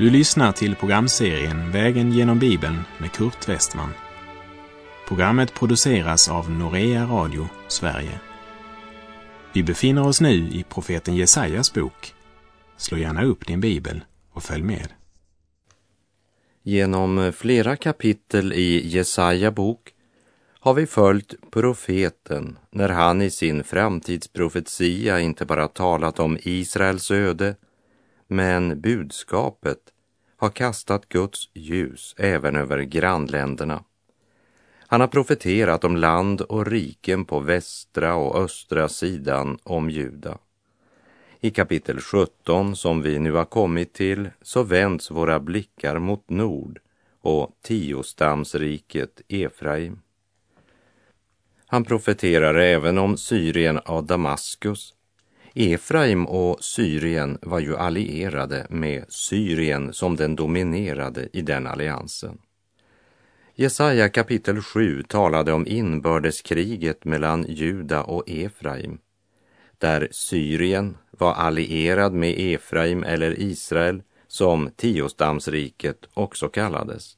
Du lyssnar till programserien Vägen genom Bibeln med Kurt Westman. Programmet produceras av Norea Radio Sverige. Vi befinner oss nu i profeten Jesajas bok. Slå gärna upp din bibel och följ med. Genom flera kapitel i Jesaja bok har vi följt profeten när han i sin framtidsprofetia inte bara talat om Israels öde, men budskapet har kastat Guds ljus även över grannländerna. Han har profeterat om land och riken på västra och östra sidan om Juda. I kapitel 17 som vi nu har kommit till så vänds våra blickar mot nord och tiostamsriket Efraim. Han profeterar även om Syrien och Damaskus. Efraim och Syrien var ju allierade med Syrien som den dominerade i den alliansen. Jesaja kapitel 7 talade om inbördeskriget mellan Juda och Efraim, där Syrien var allierad med Efraim eller Israel, som tiostamsriket också kallades.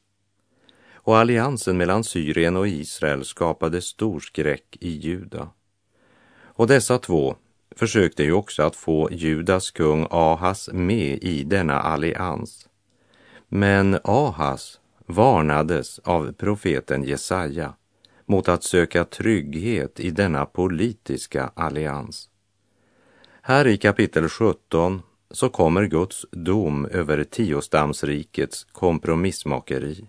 Och alliansen mellan Syrien och Israel skapade stor skräck i Juda. Och dessa två försökte ju också att få Judas kung Ahas med i denna allians. Men Ahas varnades av profeten Jesaja mot att söka trygghet i denna politiska allians. Här i kapitel 17 så kommer Guds dom över tiostamsrikets kompromissmakeri.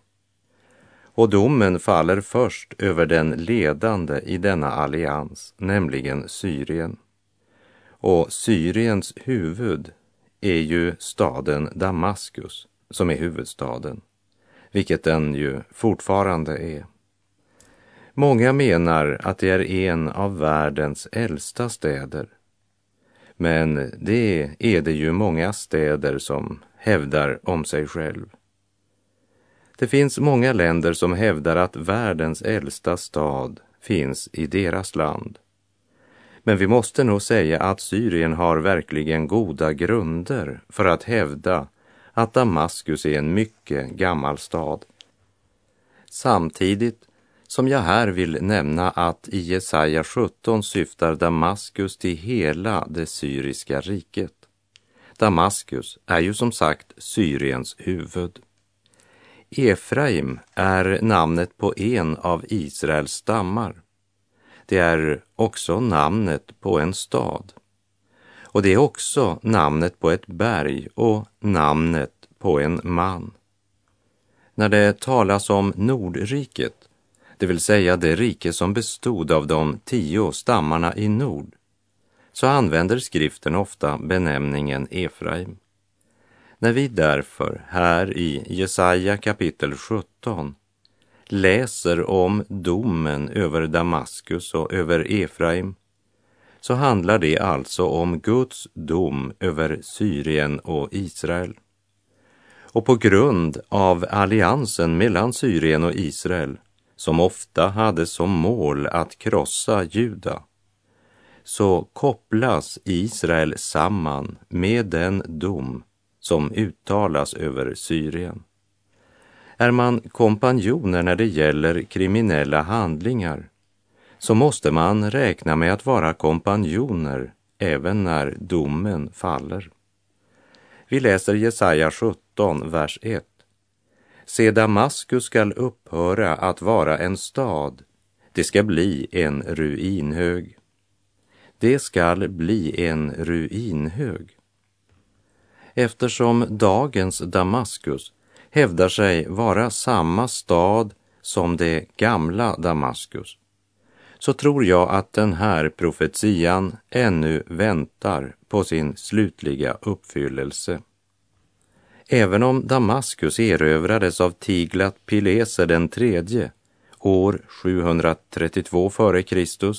Och domen faller först över den ledande i denna allians, nämligen Syrien. Och Syriens huvud är ju staden Damaskus, som är huvudstaden, vilket den ju fortfarande är. Många menar att det är en av världens äldsta städer. Men det är det ju många städer som hävdar om sig själv. Det finns många länder som hävdar att världens äldsta stad finns i deras land. Men vi måste nog säga att Syrien har verkligen goda grunder för att hävda att Damaskus är en mycket gammal stad. Samtidigt som jag här vill nämna att i Jesaja 17 syftar Damaskus till hela det syriska riket. Damaskus är ju som sagt Syriens huvud. Efraim är namnet på en av Israels stammar. Det är också namnet på en stad. Och det är också namnet på ett berg och namnet på en man. När det talas om Nordriket, det vill säga det rike som bestod av de tio stammarna i nord, så använder skriften ofta benämningen Efraim. När vi därför här i Jesaja kapitel 17 läser om domen över Damaskus och över Efraim så handlar det alltså om Guds dom över Syrien och Israel. Och på grund av alliansen mellan Syrien och Israel, som ofta hade som mål att krossa Juda, så kopplas Israel samman med den dom som uttalas över Syrien. Är man kompanjoner när det gäller kriminella handlingar så måste man räkna med att vara kompanjoner även när domen faller. Vi läser Jesaja 17, vers 1. Se, Damaskus skall upphöra att vara en stad, det ska bli en ruinhög. Det skall bli en ruinhög. Eftersom dagens Damaskus hävdar sig vara samma stad som det gamla Damaskus, så tror jag att den här profetian ännu väntar på sin slutliga uppfyllelse. Även om Damaskus erövrades av Tiglat Pileser den tredje år 732 f.Kr.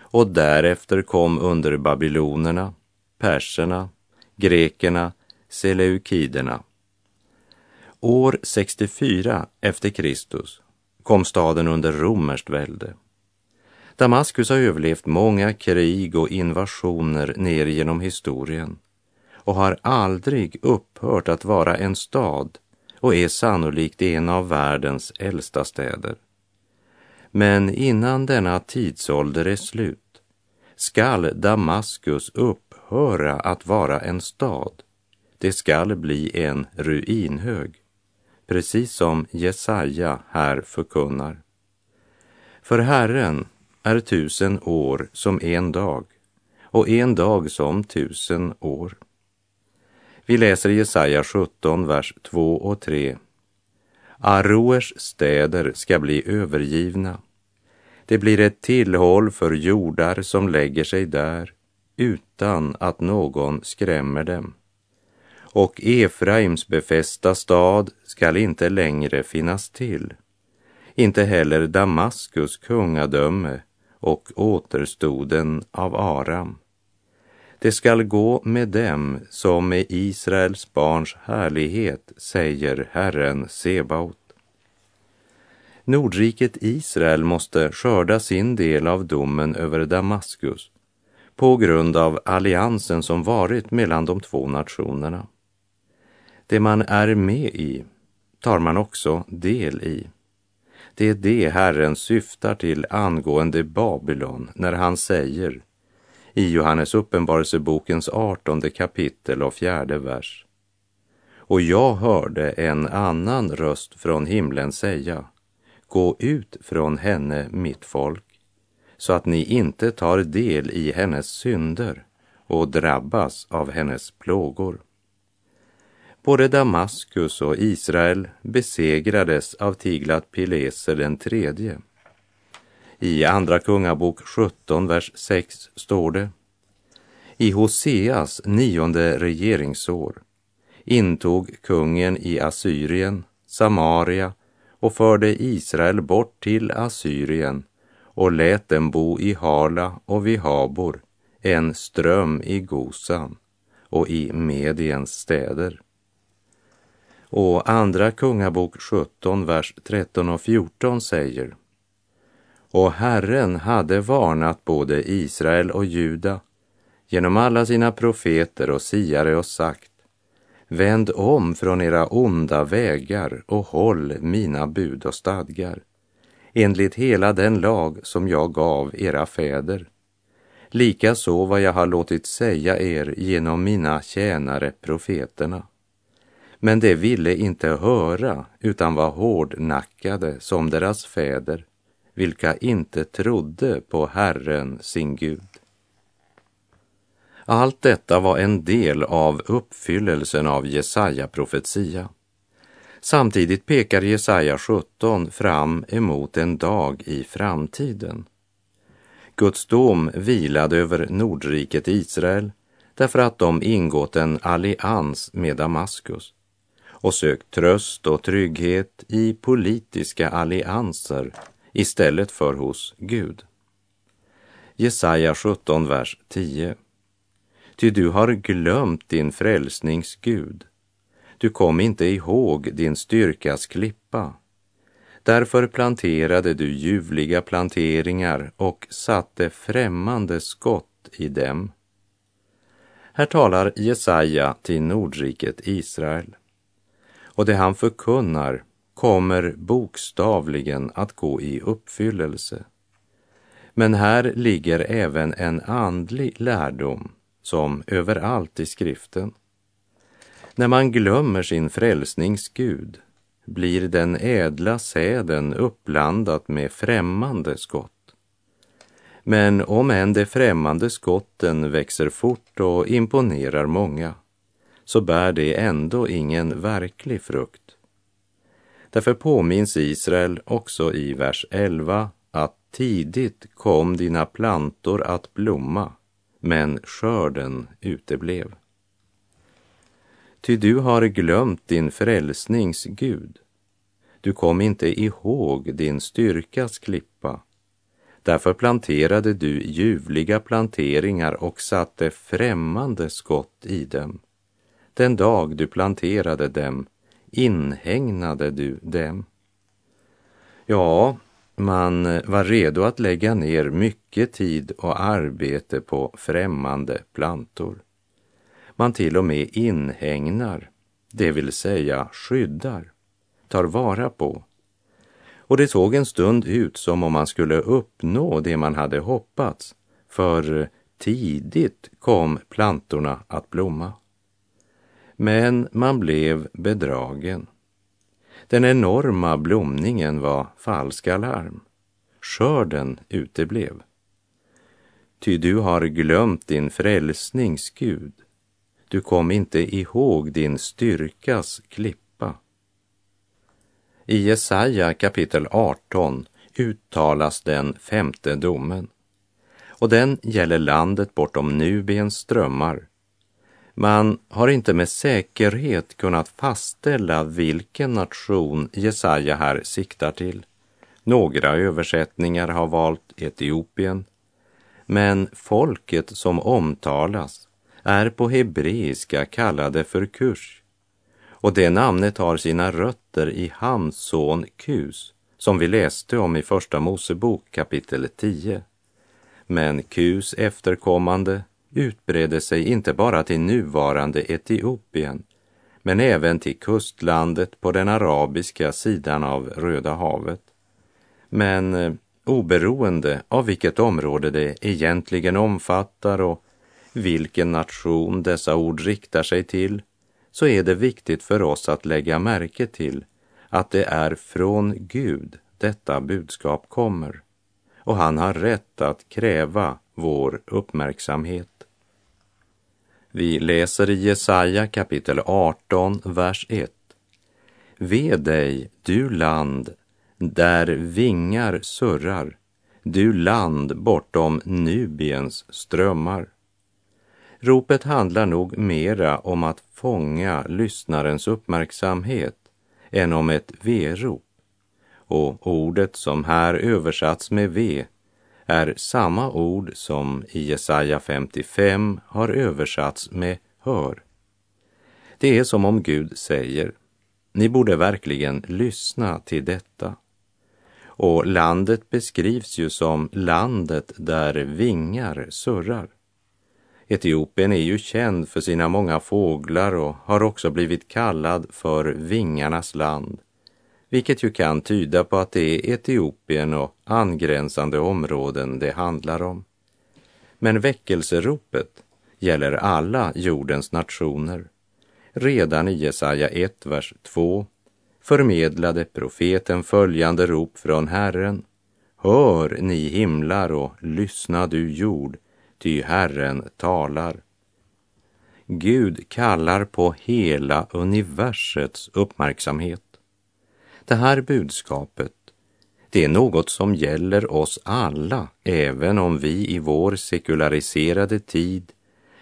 och därefter kom under babylonerna, perserna, grekerna, seleukiderna. År 64 efter Kristus kom staden under romerskt välde. Damaskus har överlevt många krig och invasioner ner genom historien och har aldrig upphört att vara en stad och är sannolikt en av världens äldsta städer. Men innan denna tidsålder är slut skall Damaskus upphöra att vara en stad. Det skall bli en ruinhög, precis som Jesaja här förkunnar. För Herren är tusen år som en dag och en dag som tusen år. Vi läser Jesaja 17, vers 2 och 3. Aroers städer ska bli övergivna. Det blir ett tillhåll för jordar som lägger sig där utan att någon skrämmer dem. Och Efraims befästa stad skall inte längre finnas till. Inte heller Damaskus kungadöme och återstoden av Aram. Det skall gå med dem som med Israels barns härlighet, säger Herren Sebaot. Nordriket Israel måste skörda sin del av domen över Damaskus på grund av alliansen som varit mellan de två nationerna. Det man är med i tar man också del i. Det är det Herren syftar till angående Babylon när han säger i Johannes uppenbarelsebokens artonde kapitel och fjärde vers. Och jag hörde en annan röst från himlen säga, gå ut från henne, mitt folk, så att ni inte tar del i hennes synder och drabbas av hennes plågor. Både Damaskus och Israel besegrades av Tiglat Pileser den tredje i Andra Kungabok 17, vers 6 står det. I Hoseas nionde regeringsår intog kungen i Assyrien Samaria och förde Israel bort till Assyrien och lät dem bo i Hala och vid Habor, en ström i Gosan och i Mediens städer. Och Andra Kungabok 17, vers 13 och 14 säger och Herren hade varnat både Israel och Juda genom alla sina profeter och siare och sagt Vänd om från era onda vägar och håll mina bud och stadgar enligt hela den lag som jag gav era fäder. Likaså vad jag har låtit säga er genom mina tjänare profeterna. Men de ville inte höra utan var hårdnackade som deras fäder vilka inte trodde på Herren sin Gud. Allt detta var en del av uppfyllelsen av Jesaja profetia. Samtidigt pekar Jesaja 17 fram emot en dag i framtiden. Guds dom vilade över Nordriket Israel därför att de ingått en allians med Damaskus och sökt tröst och trygghet i politiska allianser istället för hos Gud. Jesaja 17, vers 10. Ty du har glömt din frälsnings Gud. Du kom inte ihåg din styrkas klippa. Därför planterade du ljuvliga planteringar och satte främmande skott i dem. Här talar Jesaja till Nordriket Israel. Och det han förkunnar kommer bokstavligen att gå i uppfyllelse. Men här ligger även en andlig lärdom som överallt i skriften. När man glömmer sin frälsnings Gud blir den ädla säden uppblandat med främmande skott. Men om än de främmande skotten växer fort och imponerar många så bär det ändå ingen verklig frukt. Därför påminns Israel också i vers 11 att tidigt kom dina plantor att blomma, men skörden uteblev. Ty du har glömt din frälsnings Gud. Du kom inte ihåg din styrkas klippa. Därför planterade du ljuvliga planteringar och satte främmande skott i dem. Den dag du planterade dem inhägnade du dem? Ja, man var redo att lägga ner mycket tid och arbete på främmande plantor. man till och med inhägnar, det vill säga skyddar, tar vara på. Och det såg en stund ut som om man skulle uppnå det man hade hoppats, för tidigt kom plantorna att blomma. Men man blev bedragen. Den enorma blomningen var falsk alarm. Skörden uteblev. Ty du har glömt din frälsnings Gud. Du kom inte ihåg din styrkas klippa. I Jesaja kapitel 18 uttalas den femte domen och den gäller landet bortom Nubiens strömmar. Man har inte med säkerhet kunnat fastställa vilken nation Jesaja här siktar till. Några översättningar har valt Etiopien, men folket som omtalas är på hebreiska kallade för Kush och det namnet har sina rötter i Hams son Kus som vi läste om i Första Mosebok kapitel 10. Men Kus efterkommande utbredde sig inte bara till nuvarande Etiopien men även till kustlandet på den arabiska sidan av Röda havet. Men eh, oberoende av vilket område det egentligen omfattar och vilken nation dessa ord riktar sig till så är det viktigt för oss att lägga märke till att det är från Gud detta budskap kommer och han har rätt att kräva vår uppmärksamhet. Vi läser i Jesaja kapitel 18, vers 1. Ve dig, du land, där vingar surrar, du land bortom Nubiens strömmar. Ropet handlar nog mera om att fånga lyssnarens uppmärksamhet än om ett verop. Och ordet som här översatts med ve är samma ord som i Jesaja 55 har översatts med hör. Det är som om Gud säger, ni borde verkligen lyssna till detta. Och landet beskrivs ju som landet där vingar surrar. Etiopien är ju känd för sina många fåglar och har också blivit kallad för vingarnas land, vilket ju kan tyda på att det är Etiopien och angränsande områden det handlar om. Men väckelseropet gäller alla jordens nationer. Redan i Jesaja 1, vers 2 förmedlade profeten följande rop från Herren. Hör, ni himlar och lyssna, du jord, ty Herren talar. Gud kallar på hela universets uppmärksamhet. Det här budskapet, det är något som gäller oss alla, även om vi i vår sekulariserade tid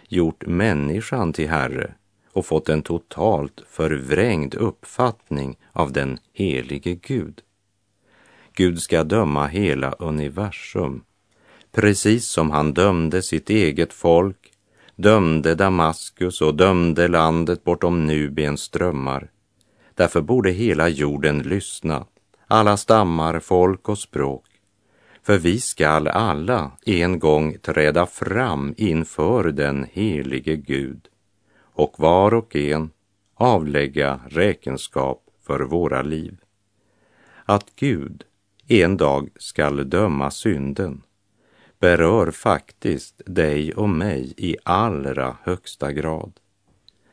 gjort människan till Herre och fått en totalt förvrängd uppfattning av den helige Gud. Gud ska döma hela universum precis som han dömde sitt eget folk, dömde Damaskus och dömde landet bortom Nubiens strömmar. Därför borde hela jorden lyssna, alla stammar, folk och språk. För vi skall alla en gång träda fram inför den helige Gud och var och en avlägga räkenskap för våra liv. Att Gud en dag skall döma synden berör faktiskt dig och mig i allra högsta grad.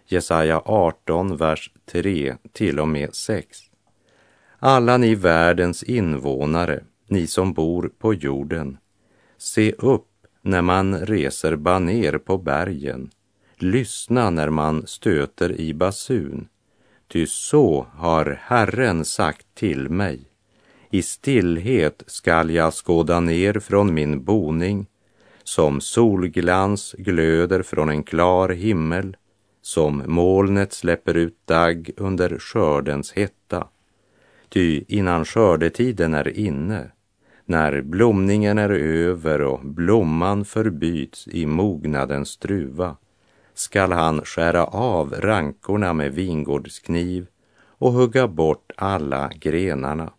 Jesaja 18, vers 3 till och med 6. Alla ni världens invånare, ni som bor på jorden, se upp när man reser baner på bergen, lyssna när man stöter i basun, ty så har Herren sagt till mig. I stillhet skall jag skåda ner från min boning, som solglans glöder från en klar himmel, som molnet släpper ut dagg under skördens hetta. Ty innan skördetiden är inne, när blomningen är över och blomman förbyts i mognadens druva, skall han skära av rankorna med vingårdskniv och hugga bort alla grenarna.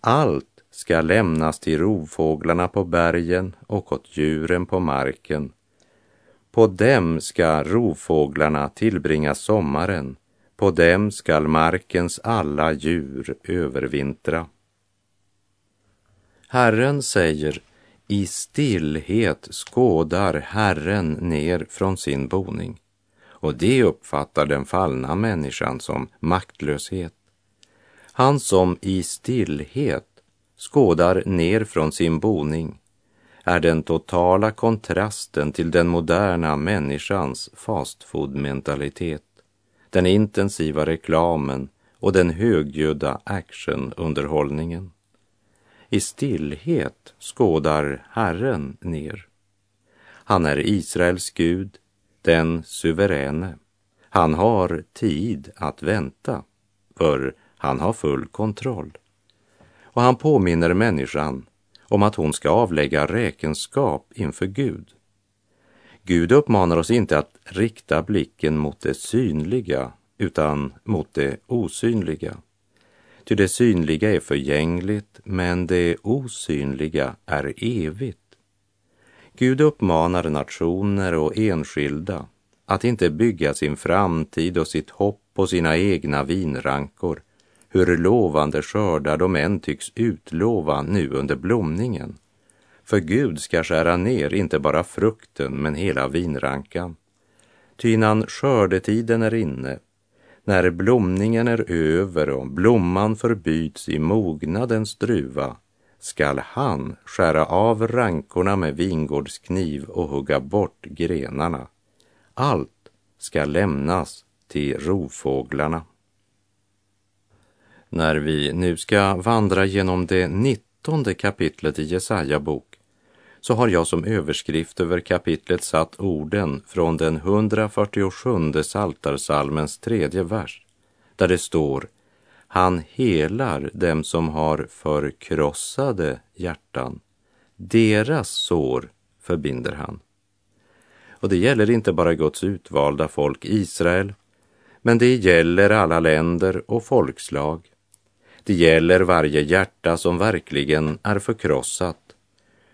Allt ska lämnas till rovfåglarna på bergen och åt djuren på marken. På dem ska rovfåglarna tillbringa sommaren, på dem skall markens alla djur övervintra. Herren säger, i stillhet skådar Herren ner från sin boning. Och det uppfattar den fallna människan som maktlöshet. Han som i stillhet skådar ner från sin boning är den totala kontrasten till den moderna människans fastfood-mentalitet, den intensiva reklamen och den högljudda actionunderhållningen. I stillhet skådar Herren ner. Han är Israels Gud, den suveräne. Han har tid att vänta, för han har full kontroll. Och han påminner människan om att hon ska avlägga räkenskap inför Gud. Gud uppmanar oss inte att rikta blicken mot det synliga utan mot det osynliga. Ty det synliga är förgängligt, men det osynliga är evigt. Gud uppmanar nationer och enskilda att inte bygga sin framtid och sitt hopp på sina egna vinrankor, hur lovande skördar de än tycks utlova nu under blomningen. För Gud ska skära ner inte bara frukten, men hela vinrankan. Ty innan skördetiden är inne när blomningen är över och blomman förbyts i mognadens druva skall han skära av rankorna med vingårdskniv och hugga bort grenarna. Allt ska lämnas till rovfåglarna. När vi nu ska vandra genom det nittonde kapitlet i Jesaja bok så har jag som överskrift över kapitlet satt orden från den 147 Saltarsalmens tredje vers, där det står Han helar dem som har förkrossade hjärtan. Deras sår förbinder han. Och det gäller inte bara Guds utvalda folk Israel, men det gäller alla länder och folkslag. Det gäller varje hjärta som verkligen är förkrossat.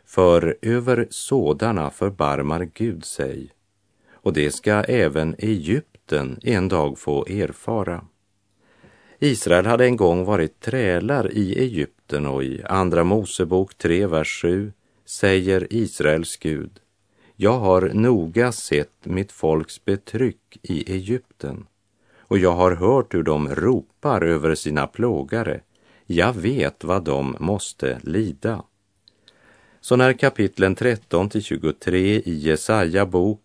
För över sådana förbarmar Gud sig, och det ska även Egypten en dag få erfara. Israel hade en gång varit trälar i Egypten och i Andra Mosebok 3, vers 7 säger Israels Gud, jag har noga sett mitt folks betryck i Egypten och jag har hört hur de ropar över sina plågare. Jag vet vad de måste lida. Så när kapitlen 13 till 23 i Jesaja bok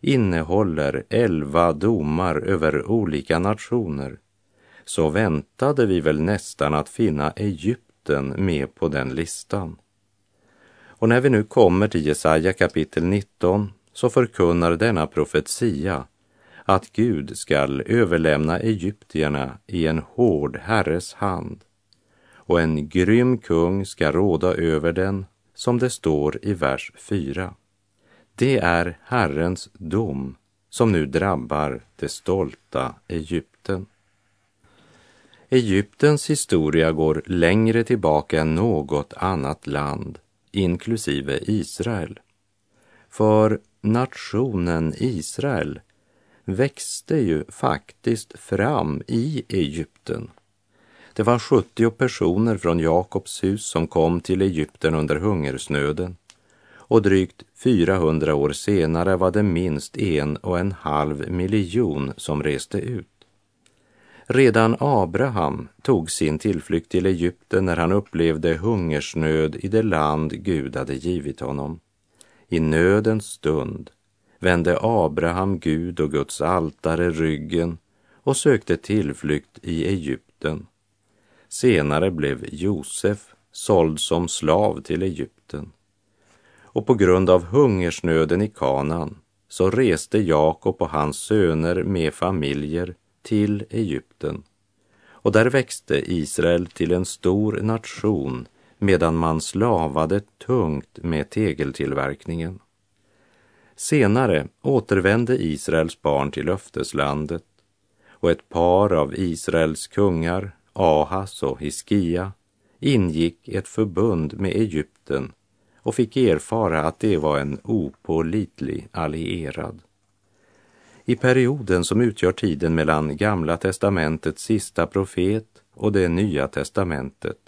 innehåller elva domar över olika nationer så väntade vi väl nästan att finna Egypten med på den listan. Och när vi nu kommer till Jesaja kapitel 19 så förkunnar denna profetia att Gud skall överlämna egyptierna i en hård herres hand och en grym kung ska råda över den som det står i vers 4. Det är Herrens dom som nu drabbar det stolta Egypten. Egyptens historia går längre tillbaka än något annat land, inklusive Israel. För nationen Israel växte ju faktiskt fram i Egypten det var 70 personer från Jakobs hus som kom till Egypten under hungersnöden och drygt 400 år senare var det minst en och en halv miljon som reste ut. Redan Abraham tog sin tillflykt till Egypten när han upplevde hungersnöd i det land Gud hade givit honom. I nödens stund vände Abraham Gud och Guds altare ryggen och sökte tillflykt i Egypten Senare blev Josef såld som slav till Egypten. Och på grund av hungersnöden i Kanaan så reste Jakob och hans söner med familjer till Egypten. Och där växte Israel till en stor nation medan man slavade tungt med tegeltillverkningen. Senare återvände Israels barn till löfteslandet och ett par av Israels kungar Ahas och Hiskia ingick ett förbund med Egypten och fick erfara att det var en opålitlig allierad. I perioden som utgör tiden mellan Gamla testamentets sista profet och det Nya testamentet,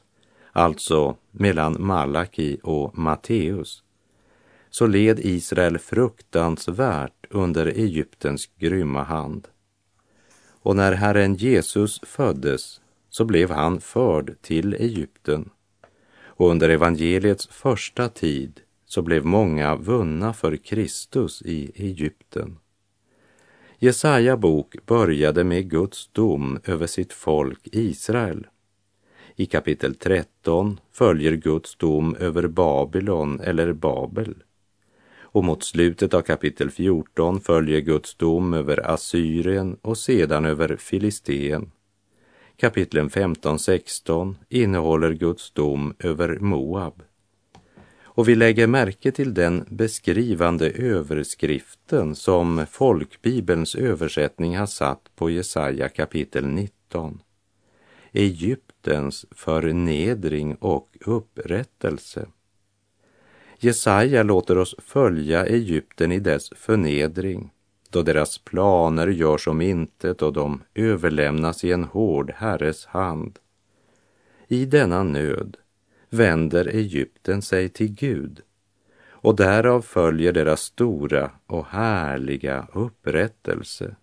alltså mellan Malaki och Matteus, så led Israel fruktansvärt under Egyptens grymma hand. Och när Herren Jesus föddes så blev han förd till Egypten. Och under evangeliets första tid så blev många vunna för Kristus i Egypten. Jesaja bok började med Guds dom över sitt folk Israel. I kapitel 13 följer Guds dom över Babylon eller Babel. Och mot slutet av kapitel 14 följer Guds dom över Assyrien och sedan över Filisteen. Kapitlen 15-16 innehåller Guds dom över Moab. Och vi lägger märke till den beskrivande överskriften som folkbibelns översättning har satt på Jesaja kapitel 19. Egyptens förnedring och upprättelse. Jesaja låter oss följa Egypten i dess förnedring då deras planer görs om intet och de överlämnas i en hård herres hand. I denna nöd vänder Egypten sig till Gud och därav följer deras stora och härliga upprättelse.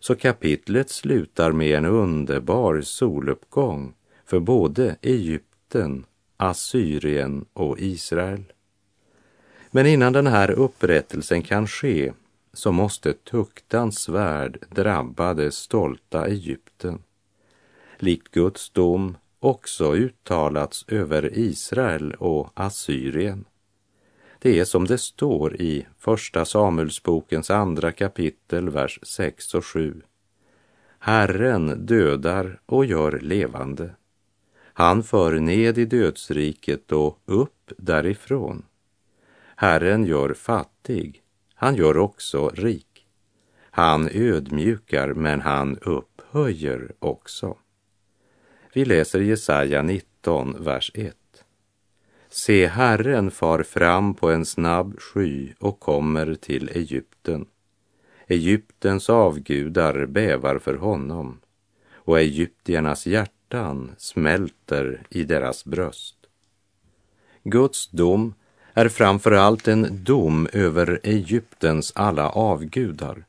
Så kapitlet slutar med en underbar soluppgång för både Egypten, Assyrien och Israel. Men innan den här upprättelsen kan ske så måste tuktans svärd drabba det stolta Egypten. Likt Guds dom också uttalats över Israel och Assyrien. Det är som det står i Första Samuelsbokens andra kapitel, vers 6 och 7. Herren dödar och gör levande. Han för ned i dödsriket och upp därifrån. Herren gör fattig, han gör också rik. Han ödmjukar, men han upphöjer också. Vi läser Jesaja 19, vers 1. Se, Herren far fram på en snabb sky och kommer till Egypten. Egyptens avgudar bävar för honom och egyptiernas hjärtan smälter i deras bröst. Guds dom är framför allt en dom över Egyptens alla avgudar.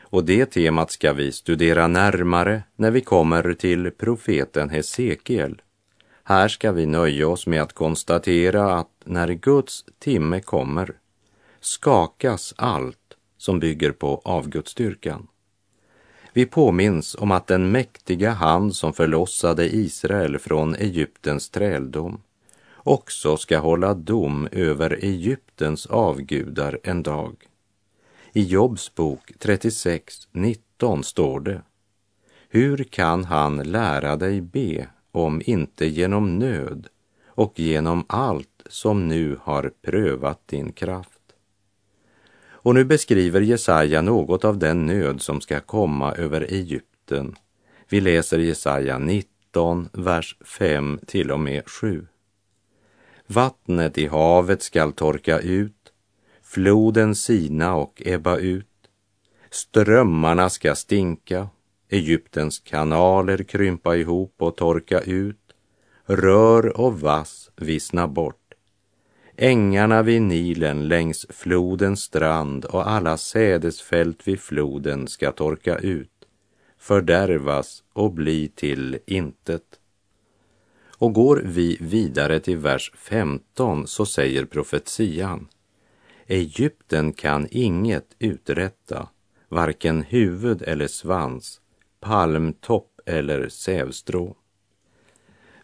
Och det temat ska vi studera närmare när vi kommer till profeten Hesekiel. Här ska vi nöja oss med att konstatera att när Guds timme kommer skakas allt som bygger på avgudsdyrkan. Vi påminns om att den mäktiga hand som förlossade Israel från Egyptens träldom också ska hålla dom över Egyptens avgudar en dag. I Jobs bok 36.19 står det Hur kan han lära dig be om inte genom nöd och genom allt som nu har prövat din kraft? Och nu beskriver Jesaja något av den nöd som ska komma över Egypten. Vi läser Jesaja 19, vers 5 till och med 7. Vattnet i havet skall torka ut, floden sina och ebba ut. Strömmarna ska stinka, Egyptens kanaler krympa ihop och torka ut, rör och vass vissna bort. Ängarna vid Nilen längs flodens strand och alla sädesfält vid floden ska torka ut, fördärvas och bli till intet. Och går vi vidare till vers 15 så säger profetian Egypten kan inget uträtta, varken huvud eller svans, palmtopp eller sävstrå.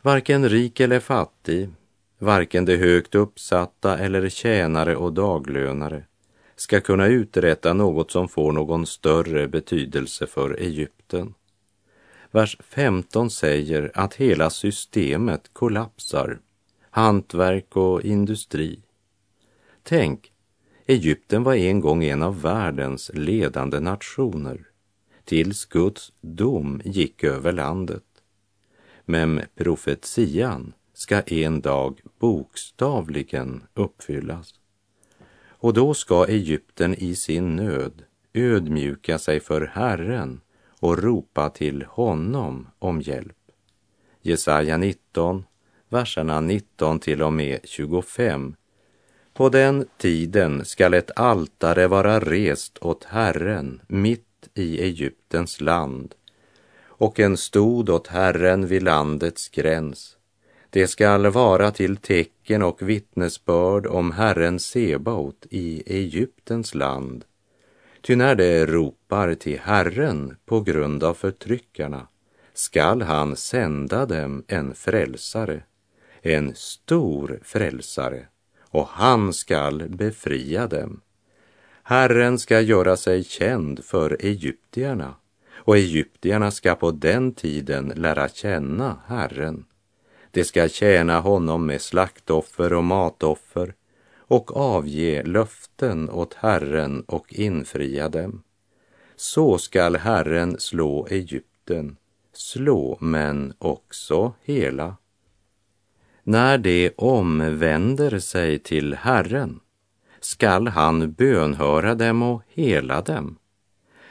Varken rik eller fattig, varken de högt uppsatta eller tjänare och daglönare ska kunna uträtta något som får någon större betydelse för Egypten. Vers 15 säger att hela systemet kollapsar, hantverk och industri. Tänk, Egypten var en gång en av världens ledande nationer tills Guds dom gick över landet. Men profetian ska en dag bokstavligen uppfyllas. Och då ska Egypten i sin nöd ödmjuka sig för Herren och ropa till honom om hjälp. Jesaja 19, verserna 19 till och med 25. På den tiden skall ett altare vara rest åt Herren mitt i Egyptens land och en stod åt Herren vid landets gräns. Det skall vara till tecken och vittnesbörd om Herren Sebaot i Egyptens land. Ty när det ropar till Herren på grund av förtryckarna skall han sända dem en frälsare, en stor frälsare, och han skall befria dem. Herren ska göra sig känd för egyptierna och egyptierna ska på den tiden lära känna Herren. De ska tjäna honom med slaktoffer och matoffer och avge löften åt Herren och infria dem. Så skall Herren slå Egypten, slå men också hela. När de omvänder sig till Herren skall han bönhöra dem och hela dem.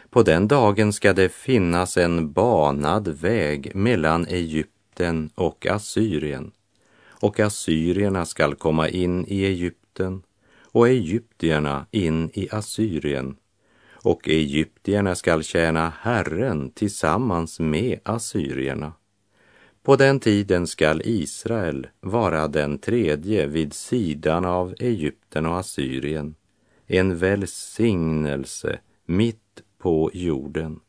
På den dagen ska det finnas en banad väg mellan Egypten och Assyrien och assyrierna skall komma in i Egypten och egyptierna in i Assyrien och egyptierna skall tjäna Herren tillsammans med assyrierna. På den tiden skall Israel vara den tredje vid sidan av Egypten och Assyrien, en välsignelse mitt på jorden.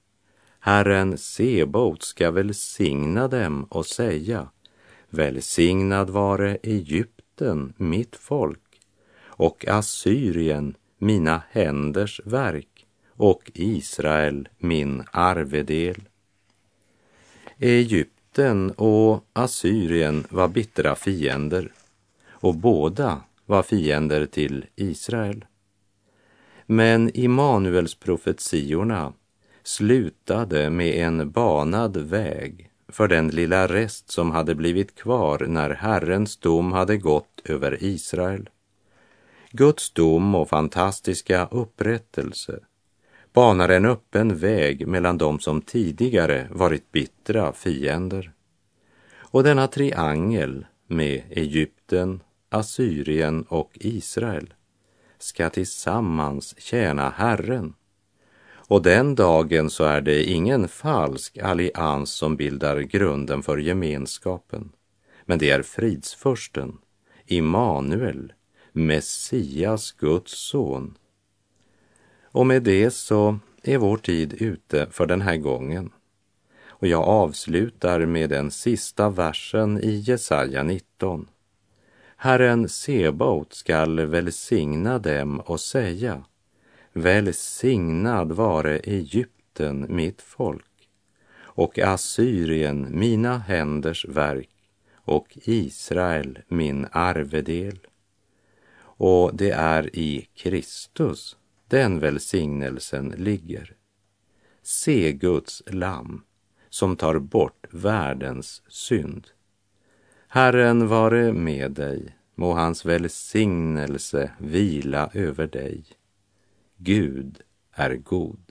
Herren Sebaot ska välsigna dem och säga, välsignad vare Egypten, mitt folk, och Assyrien, mina händers verk, och Israel, min arvedel. Egypten och Assyrien var bittra fiender och båda var fiender till Israel. Men Immanuels profetiorna slutade med en banad väg för den lilla rest som hade blivit kvar när Herrens dom hade gått över Israel. Guds dom och fantastiska upprättelse banar en öppen väg mellan dem som tidigare varit bittra fiender. Och denna triangel med Egypten, Assyrien och Israel ska tillsammans tjäna Herren. Och den dagen så är det ingen falsk allians som bildar grunden för gemenskapen, men det är fridsförsten, Immanuel, Messias, Guds son. Och med det så är vår tid ute för den här gången. Och jag avslutar med den sista versen i Jesaja 19. Herren Sebaot skall välsigna dem och säga Välsignad vare Egypten, mitt folk, och Assyrien, mina händers verk, och Israel, min arvedel. Och det är i Kristus den välsignelsen ligger. Se Guds lamm som tar bort världens synd. Herren vare med dig, må hans välsignelse vila över dig. Gud är god.